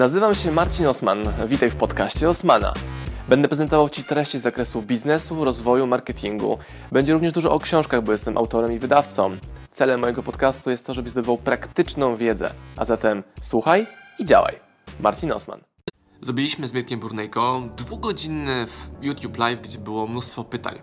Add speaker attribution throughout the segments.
Speaker 1: Nazywam się Marcin Osman. Witaj w podcaście Osmana. Będę prezentował Ci treści z zakresu biznesu, rozwoju, marketingu. Będzie również dużo o książkach, bo jestem autorem i wydawcą. Celem mojego podcastu jest to, żebyś zdobywał praktyczną wiedzę. A zatem słuchaj i działaj. Marcin Osman. Zrobiliśmy z Mirkiem Burnejko dwugodzinny YouTube Live, gdzie było mnóstwo pytań.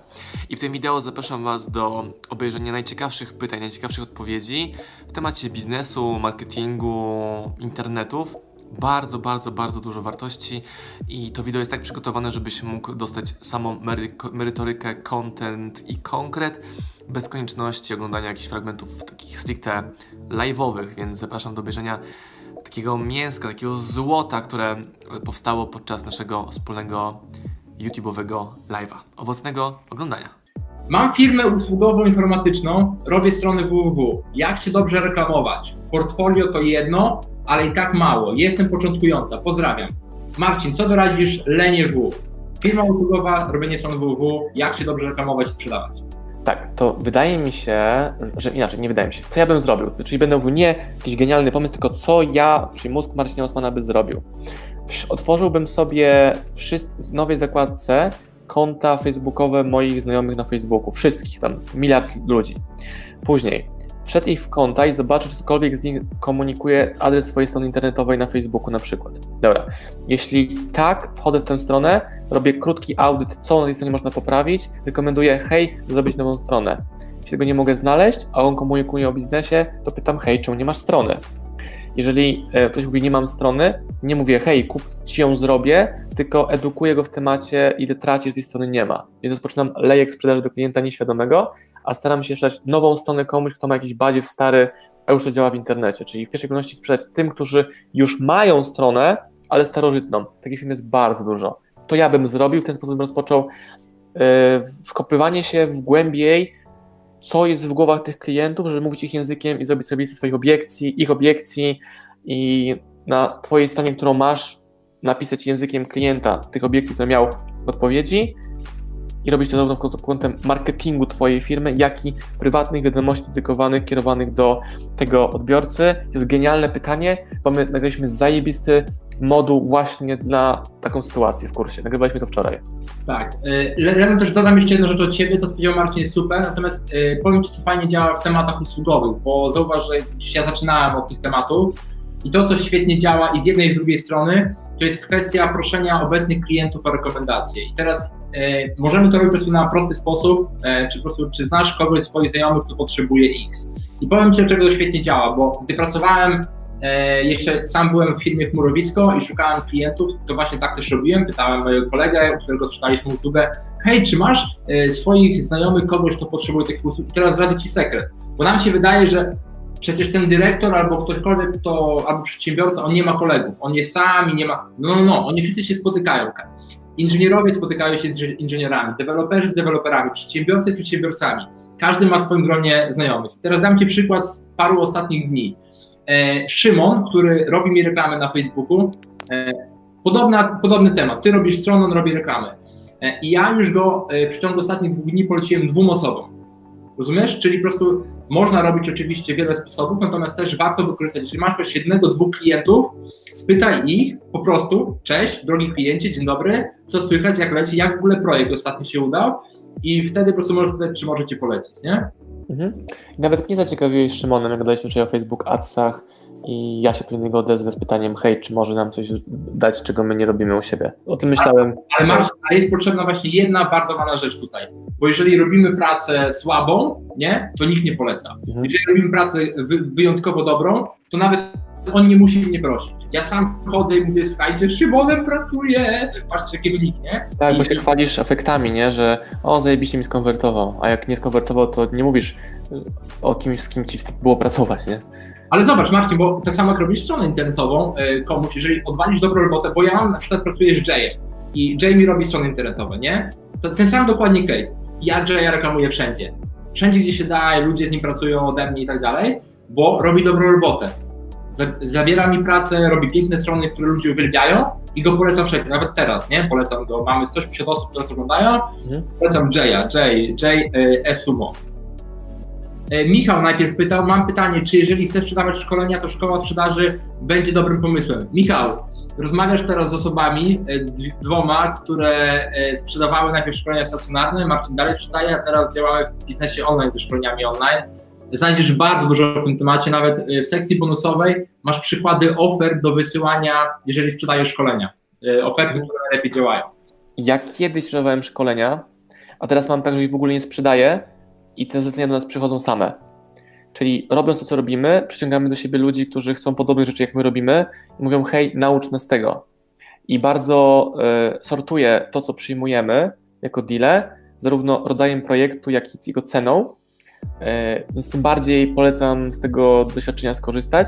Speaker 1: I w tym wideo zapraszam Was do obejrzenia najciekawszych pytań, najciekawszych odpowiedzi w temacie biznesu, marketingu, internetów. Bardzo, bardzo, bardzo dużo wartości i to wideo jest tak przygotowane, żebyś mógł dostać samą merytorykę, content i konkret bez konieczności oglądania jakichś fragmentów takich stricte live'owych, więc zapraszam do obejrzenia takiego mięska, takiego złota, które powstało podczas naszego wspólnego YouTube'owego live'a. Owocnego oglądania.
Speaker 2: Mam firmę usługową informatyczną, robię strony www. Jak się dobrze reklamować? Portfolio to jedno, ale i tak mało. Jestem początkująca. Pozdrawiam. Marcin, co doradzisz Lenie W? Firma usługowa, robienie strony www. Jak się dobrze reklamować i sprzedawać?
Speaker 1: Tak, to wydaje mi się, że inaczej, nie wydaje mi się. Co ja bym zrobił? Czyli będę mówił nie jakiś genialny pomysł, tylko co ja, czyli mózg Marcina Osmana by zrobił. Otworzyłbym sobie w nowej zakładce konta facebookowe moich znajomych na Facebooku, wszystkich, tam miliard ludzi. Później wszedł ich w konta i zobaczył, czy ktokolwiek z nich komunikuje adres swojej strony internetowej na Facebooku na przykład. Dobra, jeśli tak, wchodzę w tę stronę, robię krótki audyt, co na tej stronie można poprawić, rekomenduję, hej, zrobić nową stronę. Jeśli tego nie mogę znaleźć, a on komunikuje o biznesie, to pytam, hej, czemu nie masz strony? Jeżeli e, ktoś mówi, nie mam strony, nie mówię, hej, kup, ci ją zrobię, tylko edukuję go w temacie, ile tracisz, tej strony nie ma. Więc rozpoczynam lejek sprzedaży do klienta nieświadomego, a staram się sprzedać nową stronę komuś, kto ma jakiś badziew stary, a już to działa w internecie. Czyli w pierwszej kolejności sprzedać tym, którzy już mają stronę, ale starożytną. Takich firm jest bardzo dużo. To ja bym zrobił, w ten sposób bym rozpoczął yy, wkopywanie się w głębiej, co jest w głowach tych klientów, żeby mówić ich językiem i zrobić sobie listę swoich obiekcji, ich obiekcji i na Twojej stronie, którą masz, napisać językiem klienta tych obiekcji, które miał odpowiedzi i robić to zarówno pod kątem marketingu Twojej firmy, jak i prywatnych wiadomości dedykowanych, kierowanych do tego odbiorcy. To jest genialne pytanie, bo my nagraliśmy zajebisty moduł właśnie dla taką sytuację w kursie. Nagrywaliśmy to wczoraj.
Speaker 2: Tak. Ja też dodam jeszcze jedną rzecz od Ciebie, to powiedział Marcin jest super, natomiast y, powiem Ci, co fajnie działa w tematach usługowych, bo zauważ, że ja zaczynałem od tych tematów i to, co świetnie działa i z jednej i z drugiej strony, to jest kwestia proszenia obecnych klientów o rekomendacje. I teraz możemy to robić po prostu na prosty sposób, e, czy po prostu, czy znasz kogoś z swoich znajomych, kto potrzebuje X. I powiem Ci, dlaczego to świetnie działa, bo gdy pracowałem, e, jeszcze sam byłem w firmie Chmurowisko i szukałem klientów, to właśnie tak też robiłem, pytałem mojego kolegę, u którego sprzedaliśmy usługę, hej, czy masz e, swoich znajomych kogoś, kto potrzebuje takich usług? I teraz zdradzę Ci sekret, bo nam się wydaje, że Przecież ten dyrektor albo ktośkolwiek, kto, albo przedsiębiorca, on nie ma kolegów, on jest sam i nie ma. No, no, no, oni wszyscy się spotykają. Inżynierowie spotykają się z inżynierami, deweloperzy z deweloperami, przedsiębiorcy z przedsiębiorcami. Każdy ma w swoim gronie znajomych. Teraz dam Ci przykład z paru ostatnich dni. E, Szymon, który robi mi reklamę na Facebooku, e, podobna, podobny temat. Ty robisz stronę, on robi reklamę. E, I ja już go e, w ciągu ostatnich dwóch dni poleciłem dwóm osobom. Rozumiesz? Czyli po prostu można robić oczywiście wiele sposobów, natomiast też warto wykorzystać, jeżeli masz też jednego, dwóch klientów, spytaj ich po prostu, cześć, drogi kliencie, dzień dobry, co słychać, jak leci, jak w ogóle projekt ostatnio się udał i wtedy po prostu możesz spytać, czy możecie polecić, nie?
Speaker 1: Mhm. Nawet mnie zaciekawiłeś Szymonem, jak gadaliśmy wczoraj o Facebook Adsach, i ja się do niego odezwę z pytaniem, hej, czy może nam coś dać, czego my nie robimy u siebie. O tym myślałem.
Speaker 2: Ale, ale, ale jest potrzebna właśnie jedna bardzo ważna rzecz tutaj, bo jeżeli robimy pracę słabą, nie, to nikt nie poleca. Mhm. Jeżeli robimy pracę wyjątkowo dobrą, to nawet on nie musi mnie prosić. Ja sam chodzę i mówię, słuchajcie, Szymonem pracuję, patrzcie jakie wyniki, nie?
Speaker 1: Tak,
Speaker 2: I...
Speaker 1: bo się chwalisz efektami, nie, że o, zajebiście mi skonwertował, a jak nie skonwertował, to nie mówisz o kimś, z kim ci wstyd było pracować, nie?
Speaker 2: Ale zobacz, Marcin, bo tak samo jak robisz stronę internetową e, komuś, jeżeli odwalisz dobrą robotę, bo ja mam na przykład pracuję z Jayem i Jay mi robi strony internetowe, nie? To ten sam dokładnie case. Ja Jaya reklamuję wszędzie. Wszędzie, gdzie się da, ludzie z nim pracują ode mnie i tak dalej, bo robi dobrą robotę. Zabiera mi pracę, robi piękne strony, które ludzie uwielbiają i go polecam wszędzie, nawet teraz, nie? Polecam go, mamy 180 osób, które nas oglądają, mhm. polecam Jaya, Jay, Jay y, Esumo. E, Michał najpierw pytał, mam pytanie, czy jeżeli chcesz sprzedawać szkolenia, to szkoła sprzedaży będzie dobrym pomysłem? Michał, rozmawiasz teraz z osobami, e, dwoma, które e, sprzedawały najpierw szkolenia stacjonarne, Marcin dalej sprzedaje, a teraz działały w biznesie online ze szkoleniami online. Znajdziesz bardzo dużo w tym temacie, nawet w sekcji bonusowej masz przykłady ofert do wysyłania, jeżeli sprzedajesz szkolenia. Oferty, które najlepiej działają.
Speaker 1: Ja kiedyś sprzedawałem szkolenia, a teraz mam tak, że ich w ogóle nie sprzedaję i te zlecenia do nas przychodzą same. Czyli robiąc to, co robimy, przyciągamy do siebie ludzi, którzy chcą podobnych rzeczy, jak my robimy i mówią, hej, naucz nas tego. I bardzo y, sortuję to, co przyjmujemy jako deal, zarówno rodzajem projektu, jak i jego ceną. Y, więc tym bardziej polecam z tego doświadczenia skorzystać,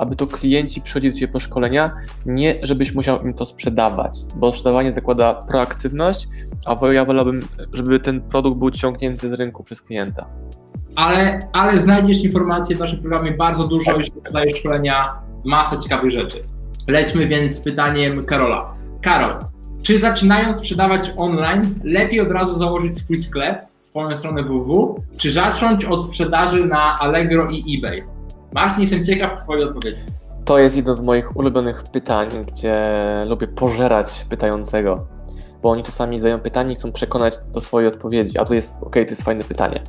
Speaker 1: aby to klienci przychodzili do Ciebie po szkolenia, nie żebyś musiał im to sprzedawać, bo sprzedawanie zakłada proaktywność, a ja wolałbym, żeby ten produkt był ciągnięty z rynku przez klienta
Speaker 2: ale, ale znajdziesz informacje w naszym programie bardzo dużo, jeżeli podajesz szkolenia, masa ciekawych rzeczy. Lećmy więc z pytaniem Karola. Karol, czy zaczynając sprzedawać online, lepiej od razu założyć swój sklep, swoją stronę www, czy zacząć od sprzedaży na Allegro i eBay? Marcin, jestem ciekaw Twojej odpowiedzi.
Speaker 1: To jest jedno z moich ulubionych pytań, gdzie lubię pożerać pytającego, bo oni czasami zadają pytanie i chcą przekonać do swojej odpowiedzi, a to jest, ok, to jest fajne pytanie.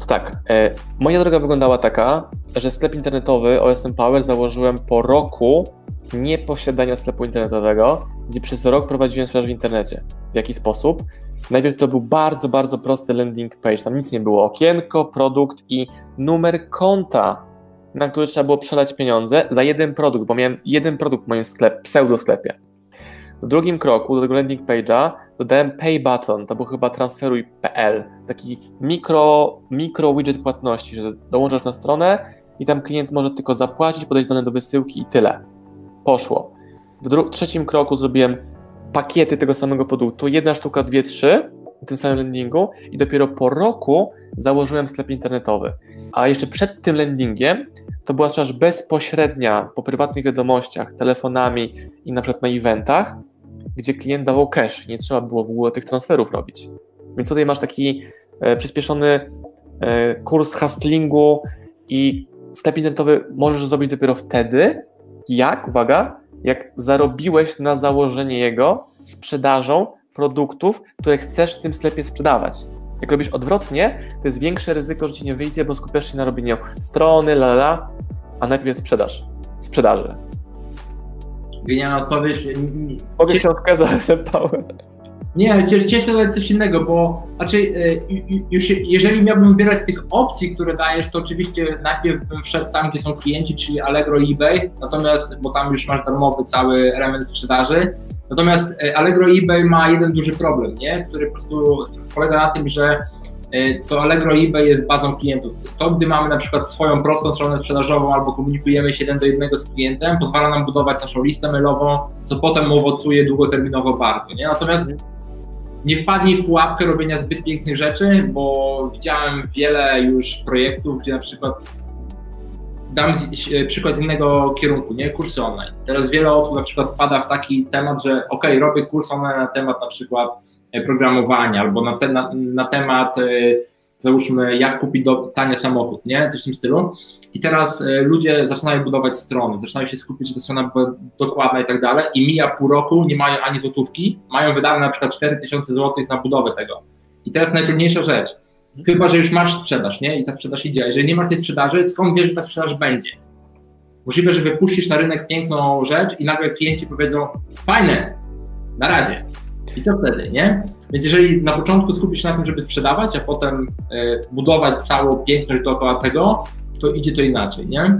Speaker 1: To tak, e, moja droga wyglądała taka, że sklep internetowy OSM Power założyłem po roku nieposiadania sklepu internetowego, gdzie przez rok prowadziłem sprzedaż w internecie. W jaki sposób? Najpierw to był bardzo, bardzo prosty landing page. Tam nic nie było. Okienko, produkt i numer konta, na który trzeba było przelać pieniądze za jeden produkt, bo miałem jeden produkt w moim sklepie, pseudo sklepie. W drugim kroku do tego landing page'a dodałem pay button, to był chyba transferuj.pl, taki mikro, mikro widget płatności, że dołączasz na stronę i tam klient może tylko zapłacić, podać dane do wysyłki i tyle. Poszło. W trzecim kroku zrobiłem pakiety tego samego produktu, jedna sztuka, dwie, trzy, tym samym landingu i dopiero po roku założyłem sklep internetowy. A jeszcze przed tym landingiem to była sprzedaż bezpośrednia po prywatnych wiadomościach, telefonami i na przykład na eventach, gdzie klient dawał cash, nie trzeba było w ogóle tych transferów robić. Więc tutaj masz taki e, przyspieszony e, kurs hustlingu i sklep internetowy możesz zrobić dopiero wtedy, jak, uwaga, jak zarobiłeś na założenie jego sprzedażą produktów, które chcesz w tym sklepie sprzedawać. Jak robisz odwrotnie, to jest większe ryzyko, że ci nie wyjdzie, bo skupiasz się na robieniu strony, la, la, a najpierw sprzedaż. Sprzedaży.
Speaker 2: Genialna odpowiedź.
Speaker 1: Mogę się odkazać, Paweł.
Speaker 2: Nie, ciężko dodać coś innego, bo znaczy, e, już jeżeli miałbym wybierać z tych opcji, które dajesz, to oczywiście najpierw bym wszedł tam, gdzie są klienci, czyli Allegro i eBay, natomiast, bo tam już masz darmowy cały element sprzedaży. Natomiast e, Allegro eBay ma jeden duży problem, nie? który po prostu polega na tym, że E, to Allegro eBay jest bazą klientów. To, gdy mamy na przykład swoją prostą stronę sprzedażową albo komunikujemy się jeden do jednego z klientem, pozwala nam budować naszą listę mailową, co potem owocuje długoterminowo bardzo. Nie? Natomiast nie wpadnij w pułapkę robienia zbyt pięknych rzeczy, bo widziałem wiele już projektów, gdzie na przykład dam e, przykład z innego kierunku, nie? Kursy online. Teraz wiele osób na przykład wpada w taki temat, że ok, robię kurs online na temat na przykład E, programowania albo na, te, na, na temat, e, załóżmy, jak kupić do, tanie samochód, nie? Coś w tym stylu. I teraz ludzie zaczynają budować strony, zaczynają się skupić, że strona dokładna i tak dalej, i mija pół roku, nie mają ani złotówki, mają wydane na przykład 4000 złotych na budowę tego. I teraz najtrudniejsza rzecz, chyba, że już masz sprzedaż, nie? I ta sprzedaż idzie. Jeżeli nie masz tej sprzedaży, skąd wiesz, że ta sprzedaż będzie? Możliwe, że wypuścisz na rynek piękną rzecz i nagle klienci powiedzą, fajne, na razie. I co wtedy, nie? Więc jeżeli na początku skupisz się na tym, żeby sprzedawać, a potem y, budować całą piękność dookoła tego, to idzie to inaczej, nie?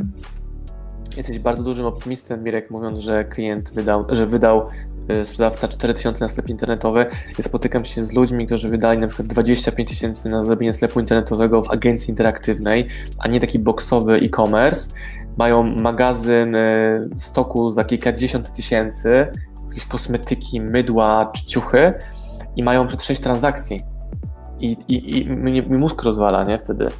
Speaker 1: Jesteś bardzo dużym optymistem, Mirek, mówiąc, że klient wydał, że wydał y, sprzedawca 4000 na sklep internetowy. Ja spotykam się z ludźmi, którzy wydali na przykład 25 tysięcy na zrobienie sklepu internetowego w agencji interaktywnej, a nie taki boxowy e-commerce. Mają magazyn y, stoku za kilkadziesiąt tysięcy, jakieś kosmetyki, mydła czy ciuchy i mają przed sześć transakcji. I, i, i mnie, mózg rozwala, nie, wtedy.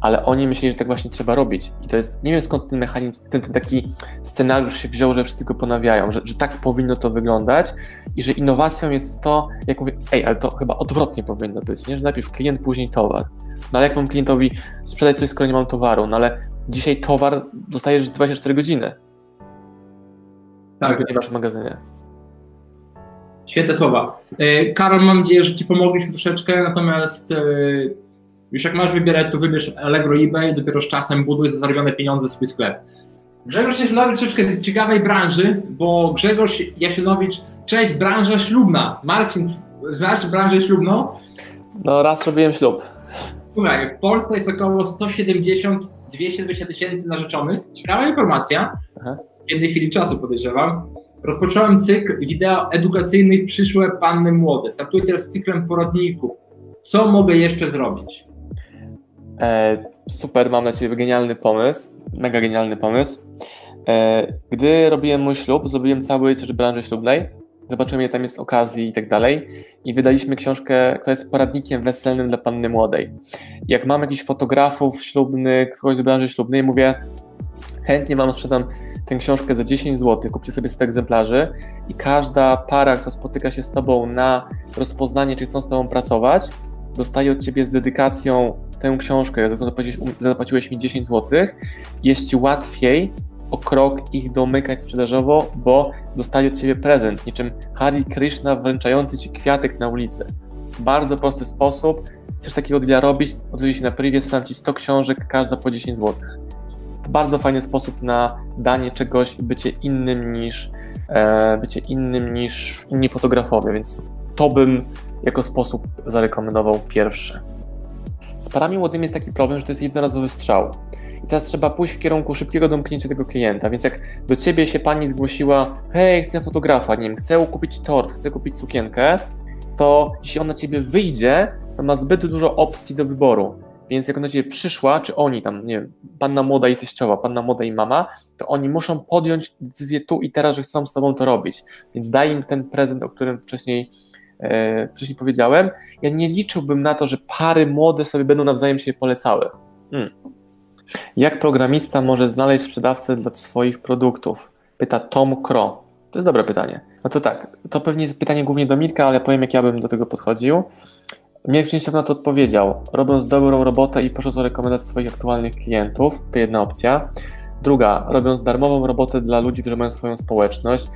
Speaker 1: Ale oni myśleli, że tak właśnie trzeba robić. I to jest, nie wiem skąd ten mechanizm, ten, ten taki scenariusz się wziął, że wszyscy go ponawiają, że, że tak powinno to wyglądać i że innowacją jest to, jak mówię, ej, ale to chyba odwrotnie powinno być, nie? że najpierw klient, później towar. No ale jak mam klientowi sprzedać coś, skoro nie mam towaru? No ale dzisiaj towar dostajesz 24 godziny tak. nie masz w magazynie.
Speaker 2: Świetne słowa. E, Karol, mam nadzieję, że Ci pomogliśmy troszeczkę, natomiast e, już jak masz wybierać, to wybierz Allegro eBay, dopiero z czasem buduj za zarobione pieniądze swój sklep. Grzegorz Jasienowicz troszeczkę z ciekawej branży, bo Grzegorz Jasienowicz, cześć, branża ślubna. Marcin, znasz branżę ślubną?
Speaker 1: No raz robiłem ślub.
Speaker 2: Słuchaj, w Polsce jest około 170-220 tysięcy narzeczonych. Ciekawa informacja. Aha. W jednej chwili czasu podejrzewam. Rozpocząłem cykl wideo edukacyjnych Przyszłe Panny Młode. Startuję teraz cyklem poradników. Co mogę jeszcze zrobić?
Speaker 1: E, super, mam na Ciebie genialny pomysł. Mega genialny pomysł. E, gdy robiłem mój ślub, zrobiłem cały research branży ślubnej. Zobaczyłem, ile tam jest okazji i tak dalej. I wydaliśmy książkę, która jest poradnikiem weselnym dla panny młodej. Jak mam jakichś fotografów ślubnych, kogoś z branży ślubnej, mówię, chętnie Wam sprzedam tę książkę za 10 zł, kupcie sobie 100 egzemplarzy i każda para, która spotyka się z Tobą na rozpoznanie, czy chcą z Tobą pracować, dostaje od Ciebie z dedykacją tę książkę, za którą zapłaciłeś, zapłaciłeś mi 10 zł, jest Ci łatwiej o krok ich domykać sprzedażowo, bo dostaje od Ciebie prezent, niczym Hari Krishna wręczający Ci kwiatek na ulicy. Bardzo prosty sposób. Chcesz takiego deala robić? Odwiedź się na privie, sprzedam Ci 100 książek, każda po 10 zł bardzo fajny sposób na danie czegoś, bycie innym niż e, bycie innym niż inni fotografowie, więc to bym jako sposób zarekomendował pierwszy. Parami młodymi jest taki problem, że to jest jednorazowy strzał. I teraz trzeba pójść w kierunku szybkiego domknięcia tego klienta. Więc jak do ciebie się pani zgłosiła, hej, chcę fotografa, nie wiem, chcę kupić tort, chcę kupić sukienkę, to jeśli ona ciebie wyjdzie, to ma zbyt dużo opcji do wyboru. Więc jak ona ciebie przyszła, czy oni tam, nie wiem, panna młoda i teściowa, panna młoda i mama, to oni muszą podjąć decyzję tu i teraz, że chcą z tobą to robić. Więc daj im ten prezent, o którym wcześniej, wcześniej powiedziałem. Ja nie liczyłbym na to, że pary młode sobie będą nawzajem się polecały. Hmm. Jak programista może znaleźć sprzedawcę dla swoich produktów? Pyta Tom Kro. To jest dobre pytanie. No to tak, to pewnie jest pytanie głównie do Mirka, ale powiem, jak ja bym do tego podchodził. Mirek częściowo na to odpowiedział, robiąc dobrą robotę i prosząc o rekomendacje swoich aktualnych klientów, to jedna opcja. Druga, robiąc darmową robotę dla ludzi, którzy mają swoją społeczność.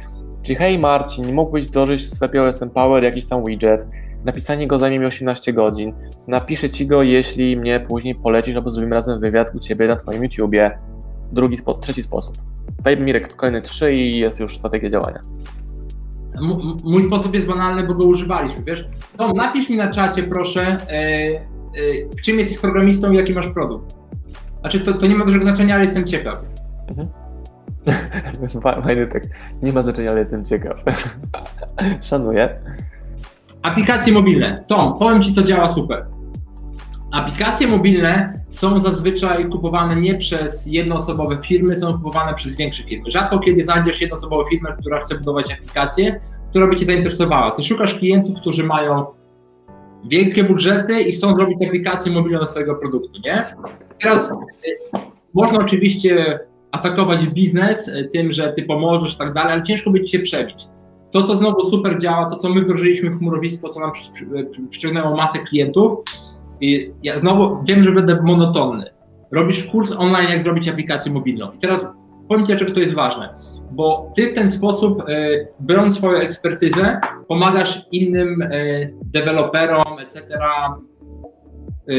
Speaker 1: Czyli hej Marcin, nie mógłbyś dożyć w sklepie OSM Power jakiś tam widget, napisanie go zajmie mi 18 godzin, napiszę Ci go, jeśli mnie później polecisz, albo zrobimy razem wywiad u Ciebie na Twoim YouTubie. Drugi, spo, trzeci sposób. Daj Mirek kolejne trzy i jest już strategia działania
Speaker 2: mój sposób jest banalny, bo go używaliśmy, wiesz? Tom, napisz mi na czacie, proszę, e, e, w czym jesteś programistą i jaki masz produkt. Znaczy, to, to nie ma dużego znaczenia, ale jestem ciekaw. Mhm.
Speaker 1: Fajny tekst. Nie ma znaczenia, ale jestem ciekaw. Szanuję.
Speaker 2: Aplikacje mobilne. Tom, powiem Ci, co działa super. Aplikacje mobilne są zazwyczaj kupowane nie przez jednoosobowe firmy, są kupowane przez większe firmy. Rzadko kiedy znajdziesz jednoosobową firmę, która chce budować aplikację, która by Cię zainteresowała. Ty szukasz klientów, którzy mają wielkie budżety i chcą zrobić aplikację mobilną do swojego produktu, nie? Teraz y, można oczywiście atakować biznes y, tym, że Ty pomożesz i tak dalej, ale ciężko Ci się przebić. To, co znowu super działa, to co my wdrożyliśmy w chmurowisko, co nam przyciągnęło masę klientów, i ja znowu wiem, że będę monotonny. Robisz kurs online, jak zrobić aplikację mobilną. I teraz powiem Ci, dlaczego to jest ważne. Bo Ty w ten sposób, e, biorąc swoją ekspertyzę, pomagasz innym e, deweloperom, etc., e,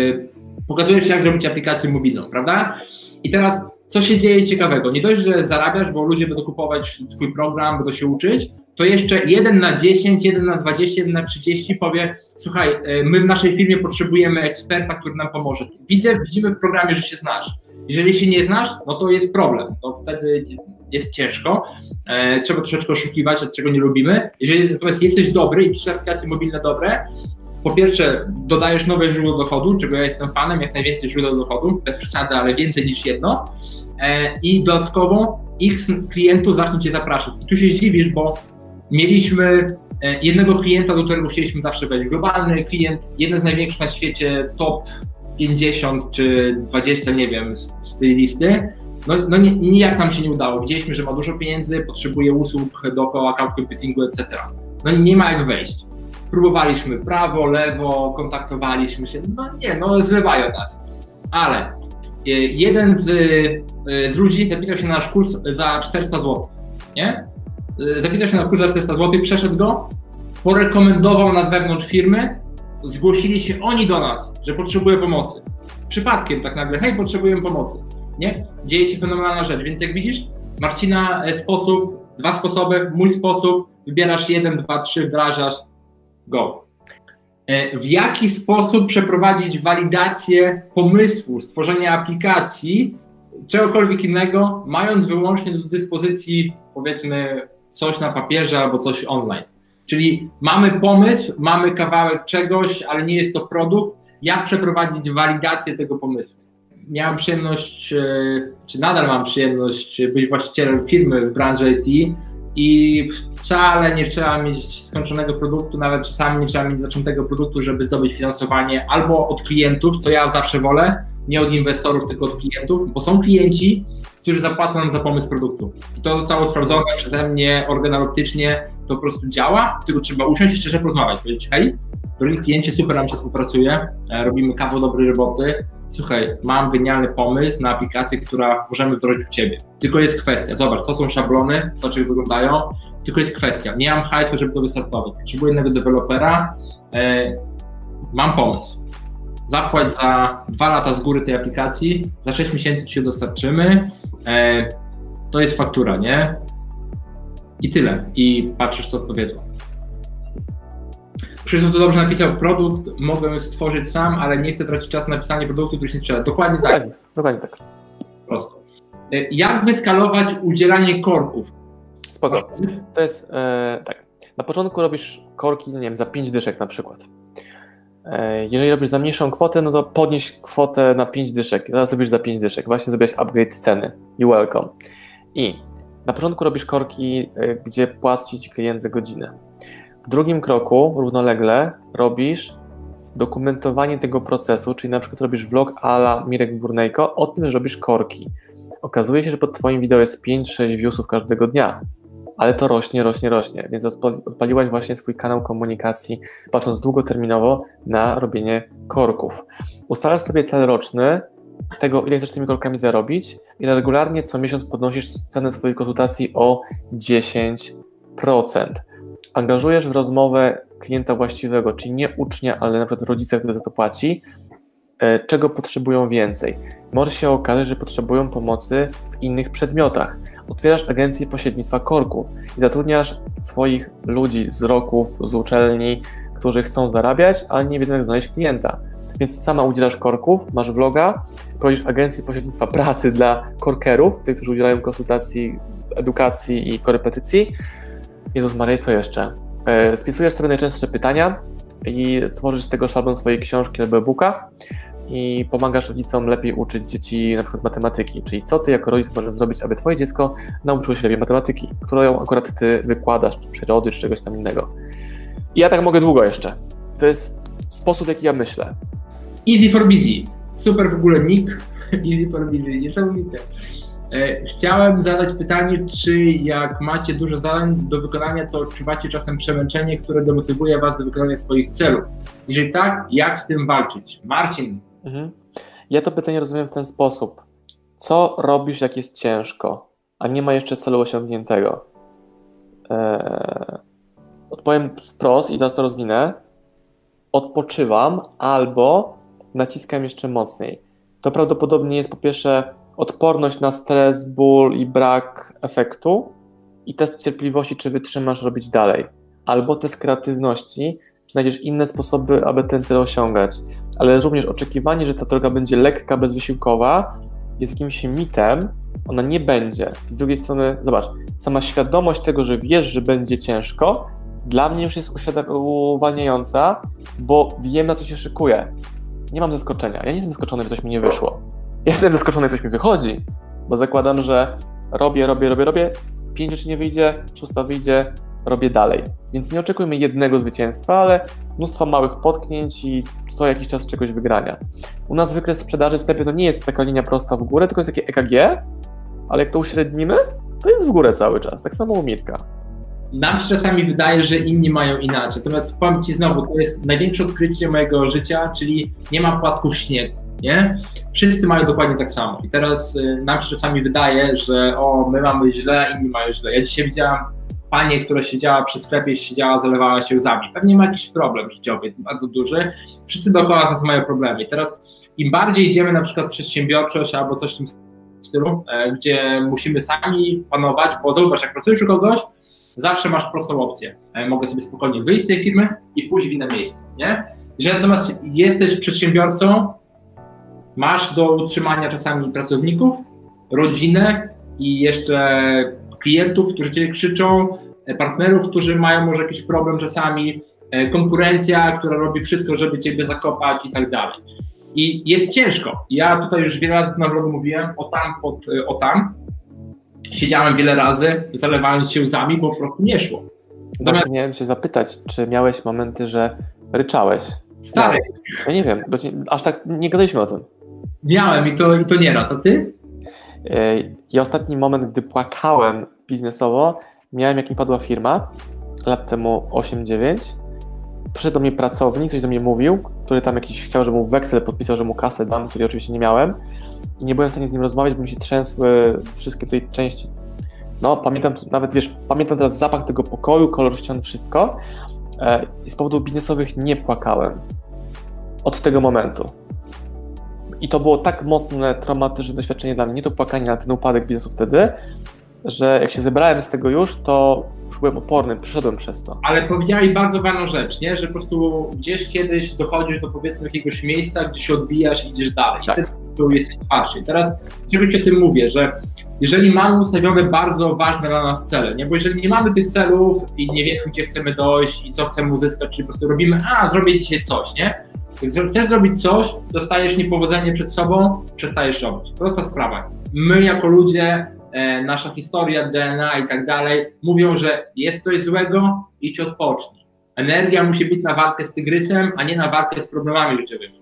Speaker 2: pokazujesz, jak zrobić aplikację mobilną, prawda? I teraz, co się dzieje ciekawego? Nie dość, że zarabiasz, bo ludzie będą kupować Twój program, będą się uczyć, to jeszcze 1 na 10, 1 na 20, 1 na 30 powie, słuchaj, e, my w naszej firmie potrzebujemy eksperta, który nam pomoże. Widzę, widzimy w programie, że się znasz. Jeżeli się nie znasz, no to jest problem, to wtedy jest ciężko, e, trzeba troszeczkę oszukiwać, czego nie lubimy. Jeżeli natomiast jesteś dobry i piszesz aplikacje mobilne dobre, po pierwsze dodajesz nowe źródło dochodu, czego ja jestem fanem, jak najwięcej źródeł dochodu, bez przesady, ale więcej niż jedno e, i dodatkowo x klientów zacznie Cię zapraszać. I tu się zdziwisz, bo Mieliśmy e, jednego klienta, do którego chcieliśmy zawsze wejść. Globalny klient, jeden z największych na świecie, top 50 czy 20, nie wiem, z, z tej listy. No, no nie, nijak nam się nie udało. Widzieliśmy, że ma dużo pieniędzy, potrzebuje usług dookoła cloud computingu, etc. No nie ma jak wejść. Próbowaliśmy prawo, lewo, kontaktowaliśmy się, no nie, no zlewają nas. Ale e, jeden z, e, z ludzi zapisał się na nasz kurs za 400 zł, nie? y, zapisał się na kurs za 400 zł, przeszedł go, porekomendował nas wewnątrz firmy, zgłosili się oni do nas, że potrzebuje pomocy. Przypadkiem tak nagle, hej, potrzebujemy pomocy. Nie? Dzieje się fenomenalna rzecz, więc jak widzisz, Marcina e, sposób, dwa sposoby, mój sposób, wybierasz jeden, dwa, trzy, wdrażasz, go. E, w jaki sposób przeprowadzić walidację pomysłu, stworzenia aplikacji, czegokolwiek innego, mając wyłącznie do dyspozycji, powiedzmy, coś na papierze albo coś online. Czyli mamy pomysł, mamy kawałek czegoś, ale nie jest to produkt. Jak przeprowadzić walidację tego pomysłu? Miałem przyjemność, e, czy nadal mam przyjemność być właścicielem firmy w branży IT i wcale nie trzeba mieć skończonego produktu, nawet czasami nie trzeba mieć zaczętego produktu, żeby zdobyć finansowanie albo od klientów, co ja zawsze wolę, nie od inwestorów, tylko od klientów, bo są klienci, którzy zapłacą nam za pomysł produktu. I to zostało sprawdzone przeze mnie organoleptycznie, to po prostu działa, tylko trzeba usiąść i szczerze porozmawiać, powiedzieć, hej, drogi kliencie, super nam się współpracuje, e, robimy kawał dobrej roboty, słuchaj, mam genialny pomysł na aplikację, która możemy wdrożyć u Ciebie. Tylko jest kwestia, zobacz, to są szablony, co czego wyglądają, tylko jest kwestia, nie mam hajsu, żeby to wystartować, potrzebuję jednego dewelopera, e, mam pomysł, zapłać za dwa lata z góry tej aplikacji, za 6 miesięcy Ci się dostarczymy, e, to jest faktura, nie? I tyle. I patrzysz, co odpowiedzą. Krzysztof to dobrze napisał, produkt mogę stworzyć sam, ale nie chcę tracić czasu na pisanie produktu, który się sprzeda. Dokładnie tak.
Speaker 1: Dokładnie, dokładnie tak.
Speaker 2: Prosto. E, Jak wyskalować udzielanie korków?
Speaker 1: Spoko. To jest e, tak. Na początku robisz korki, nie wiem, za 5 dyszek na przykład. E, jeżeli robisz za mniejszą kwotę, no to podnieś kwotę na 5 dyszek. Teraz robisz za 5 dyszek. Właśnie zrobiłeś upgrade ceny. You welcome. I na początku robisz korki, gdzie płaci ci klient za godzinę. W drugim kroku, równolegle, robisz dokumentowanie tego procesu, czyli na przykład robisz vlog ala Mirek Burnejko o tym, że robisz korki. Okazuje się, że pod Twoim wideo jest 5-6 viewsów każdego dnia, ale to rośnie, rośnie, rośnie, więc odpaliłaś właśnie swój kanał komunikacji, patrząc długoterminowo na robienie korków. Ustalasz sobie cel roczny, tego, ile chcesz tymi korkami zarobić, i regularnie co miesiąc podnosisz cenę swojej konsultacji o 10%. Angażujesz w rozmowę klienta właściwego, czyli nie ucznia, ale na przykład rodzica, który za to płaci, e, czego potrzebują więcej. Może się okazać, że potrzebują pomocy w innych przedmiotach. Otwierasz agencję pośrednictwa korku i zatrudniasz swoich ludzi z roków, z uczelni, którzy chcą zarabiać, ale nie wiedzą, jak znaleźć klienta. Więc sama udzielasz korków, masz vloga, prowadzisz agencję pośrednictwa pracy dla korkerów, tych, którzy udzielają konsultacji, edukacji i korepetycji. Jezus Maria, co jeszcze? E, Spisujesz sobie najczęstsze pytania i stworzysz z tego szablon swojej książki albo e-booka i pomagasz rodzicom lepiej uczyć dzieci na przykład matematyki, czyli co ty jako rodzic możesz zrobić, aby twoje dziecko nauczyło się lepiej matematyki, którą akurat ty wykładasz, czy przyrody, czy czegoś tam innego. I ja tak mogę długo jeszcze. To jest sposób, w jaki ja myślę.
Speaker 2: Easy for busy. Super w ogóle nick. Easy for busy. Niesamowite. E, Chciałem zadać pytanie, czy jak macie dużo zadań do wykonania, to odczuwacie czasem przemęczenie, które demotywuje Was do wykonania swoich celów? Jeżeli tak, jak z tym walczyć? Marcin,
Speaker 1: Mhm. Ja to pytanie rozumiem w ten sposób. Co robisz, jak jest ciężko, a nie ma jeszcze celu osiągniętego? Eee, odpowiem wprost i zaraz to rozwinę. Odpoczywam albo naciskam jeszcze mocniej. To prawdopodobnie jest po pierwsze odporność na stres, ból i brak efektu i test cierpliwości, czy wytrzymasz robić dalej. Albo test kreatywności, czy znajdziesz inne sposoby, aby ten cel osiągać. Ale również oczekiwanie, że ta droga będzie lekka, bezwysiłkowa, jest jakimś mitem, ona nie będzie. Z drugiej strony, zobacz, sama świadomość tego, że wiesz, że będzie ciężko, dla mnie już jest uwalniająca, bo wiem, na co się szykuję. Nie mam zaskoczenia. Ja nie jestem zaskoczony, że coś mi nie wyszło. Ja jestem zaskoczony, coś mi wychodzi, bo zakładam, że robię, robię, robię, robię, pięć rzeczy nie wyjdzie, szósta wyjdzie, robię dalej. Więc nie oczekujmy jednego zwycięstwa, ale mnóstwo małych potknięć i co jakiś czas czegoś wygrania. U nas wykres sprzedaży w to nie jest taka linia prosta w górę, tylko jest takie EKG, ale jak to uśrednimy, to jest w górę cały czas. Tak samo u Mirka.
Speaker 2: nam się czasami wydaje, że inni mają inaczej. Natomiast powiem Ci znowu, to jest największe odkrycie mojego życia, czyli nie ma płatków śniegu. Nie? Wszyscy mają dokładnie tak samo. I teraz y, nam się czasami wydaje, że o, my mamy źle, inni mają źle. Ja dzisiaj widziałam panie, która siedziała przy sklepie, siedziała, zalewała się łzami. Pewnie ma jakiś problem życiowy, bardzo duży. Wszyscy dookoła nas mają problemy. I teraz im bardziej idziemy na przykład w przedsiębiorczość albo coś w tym stylu, e, gdzie musimy sami panować, bo zauważ, jak pracujesz u kogoś, zawsze masz prostą opcję. E, mogę sobie spokojnie wyjść z tej firmy i pójść w inne miejsce, nie? Jeżeli natomiast jesteś przedsiębiorcą, masz do utrzymania czasami pracowników, rodzinę i jeszcze klientów, którzy cię krzyczą, e, partnerów, którzy mają może jakiś problem czasami, e, konkurencja, która robi wszystko, żeby ciebie zakopać i tak dalej. I jest ciężko. Ja tutaj już wiele razy na vlogu mówiłem o tam, pod, e, o tam. Siedziałem wiele razy, zalewając się łzami, bo po prostu nie szło.
Speaker 1: Natomiast miałem się zapytać, czy miałeś momenty, że ryczałeś?
Speaker 2: Stary.
Speaker 1: Ja nie wiem, bo aż tak nie gadaliśmy o tym.
Speaker 2: Miałem i to, i to nieraz, a ty?
Speaker 1: I ostatni moment, gdy płakałem biznesowo, miałem jak mi padła firma, lat temu 8-9. Przyszedł do mnie pracownik, coś do mnie mówił, który tam jakiś chciał, żeby mu weksel podpisał, że mu kasę dam, której oczywiście nie miałem. I nie byłem w stanie z nim rozmawiać, bo mi się trzęsły wszystkie tej części. No, pamiętam, nawet wiesz, pamiętam teraz zapach tego pokoju, kolor ścian, wszystko. E, I z powodów biznesowych nie płakałem. Od tego momentu. I to było tak mocne, traumatyczne doświadczenie dla mnie, nie to płakanie na ten upadek biznesu wtedy, że jak się zebrałem z tego już, to już byłem oporny, przyszedłem przez to.
Speaker 2: Ale powiedziałeś bardzo ważną rzecz, nie? że po prostu gdzieś kiedyś dochodzisz do powiedzmy jakiegoś miejsca, gdzie się odbijasz i idziesz dalej. Tak. I wtedy jesteś twardszy. I teraz dlaczego ci o tym mówię, że jeżeli mamy ustawione bardzo ważne dla nas cele, nie? bo jeżeli nie mamy tych celów i nie wiemy, gdzie chcemy dojść i co chcemy uzyskać, czyli po prostu robimy, a zrobię dzisiaj coś, nie? Jak chcesz zrobić coś, dostajesz niepowodzenie przed sobą, przestajesz robić. Prosta sprawa. My jako ludzie, e, nasza historia, DNA i tak dalej, mówią, że jest coś złego, idź odpocznij. Energia musi być na walkę z tygrysem, a nie na walkę z problemami życiowymi.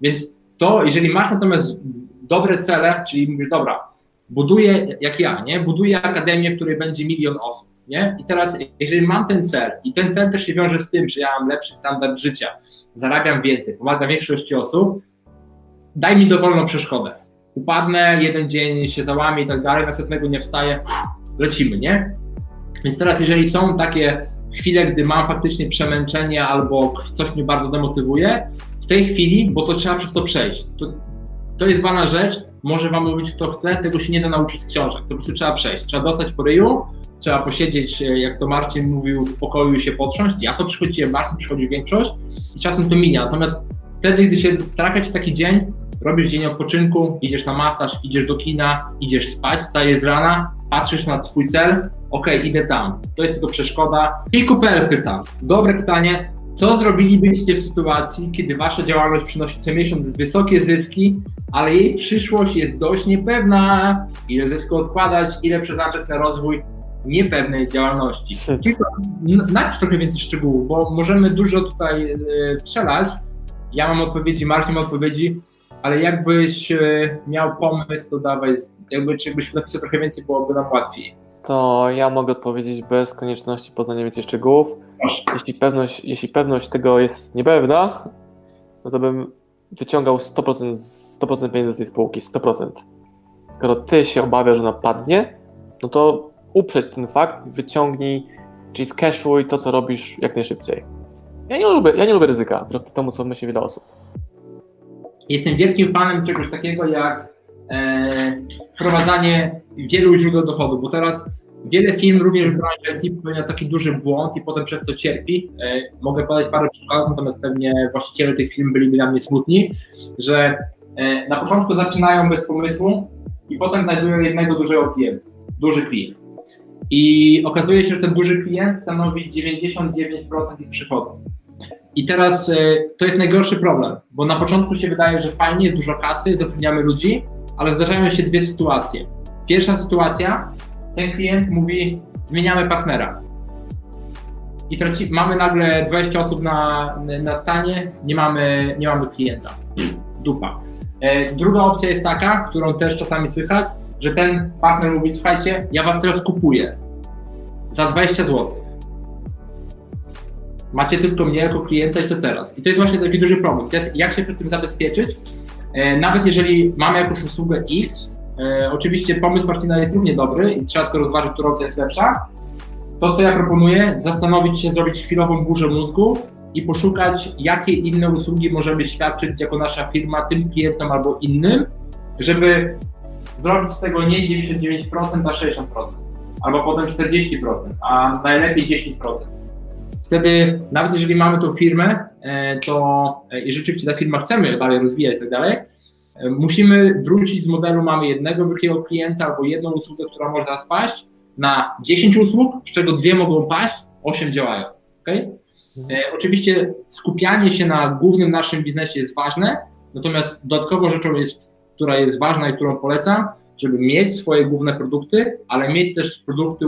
Speaker 2: Więc to, jeżeli masz natomiast dobre cele, czyli mówisz, dobra, buduję, jak ja, nie? Buduję akademię, w której będzie milion osób, nie? I teraz, jeżeli mam ten cel, i ten cel też się wiąże z tym, że ja mam lepszy standard życia, zarabiam więcej, pomaga większości osób, daj mi dowolną przeszkodę. Upadnę, jeden dzień się załamię i tak dalej, następnego nie wstaję, lecimy, nie? Więc teraz, jeżeli są takie chwile, gdy mam faktycznie przemęczenie albo coś mnie bardzo demotywuje, w tej chwili, bo to trzeba przez to przejść. To, to jest ważna rzecz, może wam mówić kto chce, tego się nie da nauczyć z książek, to po prostu trzeba przejść. Trzeba dostać po ryju, trzeba posiedzieć, e, jak to Marcin mówił, w pokoju i się potrząść. Ja to przychodziłem, Marcin przychodzi większość i czasem to minia. Natomiast wtedy, gdy się trafia ci taki dzień, robisz dzień odpoczynku, idziesz na masaż, idziesz do kina, idziesz spać, stajesz z rana, patrzysz na swój cel, ok, idę tam. To jest tylko przeszkoda. I Cooper pyta, dobre pytanie, co zrobilibyście w sytuacji, kiedy wasza działalność przynosi co miesiąc wysokie zyski, ale jej przyszłość jest dość niepewna? Ile zysku odkładać, ile przeznaczać na rozwój niepewnej działalności. Tylko najpierw trochę więcej szczegółów, bo możemy dużo tutaj e, strzelać. Ja mam odpowiedzi, Marcin ma odpowiedzi, ale jakbyś e, miał pomysł, to dawaj, jakby, czy jakbyś napisał trochę więcej, byłoby nam łatwiej.
Speaker 1: To ja mogę odpowiedzieć bez konieczności poznania więcej szczegółów. Jeśli pewność, jeśli pewność tego jest niepewna, no to bym wyciągał 100%, 100% pieniędzy z tej spółki, 100%. Skoro ty się obawiasz, że ona padnie, no to uprzeć ten fakt, wyciągnij, czyli skeszuj to, co robisz jak najszybciej. Ja nie lubię, ja nie lubię ryzyka, wbrew temu, co myśli wiele osób.
Speaker 2: Jestem wielkim fanem czegoś takiego jak e, wprowadzanie wielu źródeł dochodu, bo teraz wiele firm, również w branży IT, popełnia taki duży błąd i potem przez to cierpi. E, mogę podać parę przykładów, natomiast pewnie właściciele tych firm byliby dla mnie smutni, że e, na początku zaczynają bez pomysłu i potem znajdują jednego dużego klienta, duży klient. I okazuje się, że ten duży klient stanowi 99% ich przychodów. I teraz e, to jest najgorszy problem, bo na początku się wydaje, że fajnie, jest dużo kasy, zatrudniamy ludzi, ale zdarzają się dwie sytuacje. Pierwsza sytuacja, ten klient mówi, zmieniamy partnera. I traci, mamy nagle 20 osób na, na stanie, nie mamy, nie mamy klienta. Dupa. E, druga opcja jest taka, którą też czasami słychać, że ten partner mówi, słuchajcie, ja was teraz kupuję za 20 zł. Macie tylko mnie jako klienta i co teraz? I to jest właśnie taki duży problem. Teraz jak się przed tym zabezpieczyć? E, nawet jeżeli mamy jakąś usługę X, e, oczywiście pomysł Marcina jest równie dobry i trzeba tylko rozważyć, która opcja jest lepsza, to, co ja proponuję, zastanowić się, zrobić chwilową burzę mózgów i poszukać, jakie inne usługi możemy świadczyć jako nasza firma tym klientom albo innym, żeby zrobić z tego nie 99%, a 60%, albo potem 40%, a najlepiej 10%. Wtedy, nawet jeżeli mamy tą firmę, e, to e, i rzeczywiście ta firma chcemy dalej rozwijać i tak dalej, e, musimy wrócić z modelu, mamy jednego wielkiego klienta albo jedną usługę, która może nas paść, na 10 usług, z czego dwie mogą paść, 8 działają. Okay? E, oczywiście skupianie się na głównym naszym biznesie jest ważne, natomiast dodatkową rzeczą jest, która jest ważna i którą polecam, żeby mieć swoje główne produkty, ale mieć też produkty,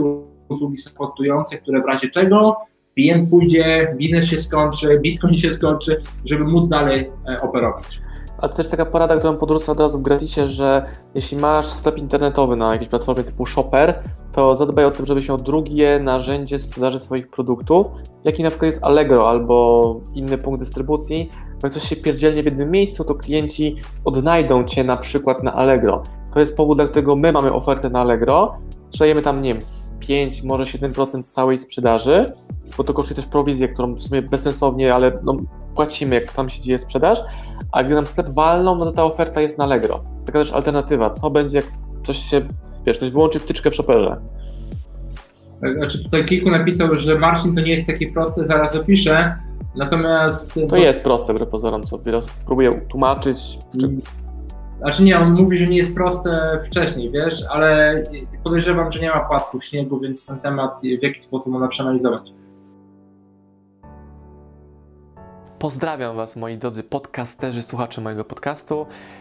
Speaker 2: usługi supportujące, które w razie czego klient pójdzie, biznes się skończy, bitcoin się skończy, żeby móc dalej e, operować.
Speaker 1: A też taka porada, którą podrzucę od razu w gratisie, że jeśli masz sklep internetowy na jakiejś platformie typu Shopper, to zadbaj o to, żebyś miał drugie narzędzie sprzedaży swoich produktów, jaki na przykład jest Allegro albo inny punkt dystrybucji, bo jak coś się pierdzielnie w jednym miejscu, to klienci odnajdą Cię na przykład na Allegro. To jest powód, dla którego my mamy ofertę na Allegro, sprzedajemy tam, nie wiem, z 5, może 7% całej sprzedaży, bo to kosztuje też prowizję, którą w sumie bezsensownie, ale no, płacimy, jak tam się dzieje sprzedaż, a gdy nam sklep walną, no to ta oferta jest na Allegro. Taka też alternatywa, co będzie, jak coś się, wiesz, ktoś wyłączy wtyczkę w shopperze.
Speaker 2: Znaczy tutaj kilku napisał, że Marcin to nie jest takie proste, zaraz opiszę, natomiast...
Speaker 1: To jest proste, wbrew pozorom, co osób próbuje tłumaczyć. Czy...
Speaker 2: Znaczy nie, on mówi, że nie jest proste wcześniej, wiesz, ale podejrzewam, że nie ma płatków śniegu, więc ten temat w jaki sposób można przeanalizować.
Speaker 1: Pozdrawiam Was, moi drodzy podcasterzy, słuchacze mojego podcastu.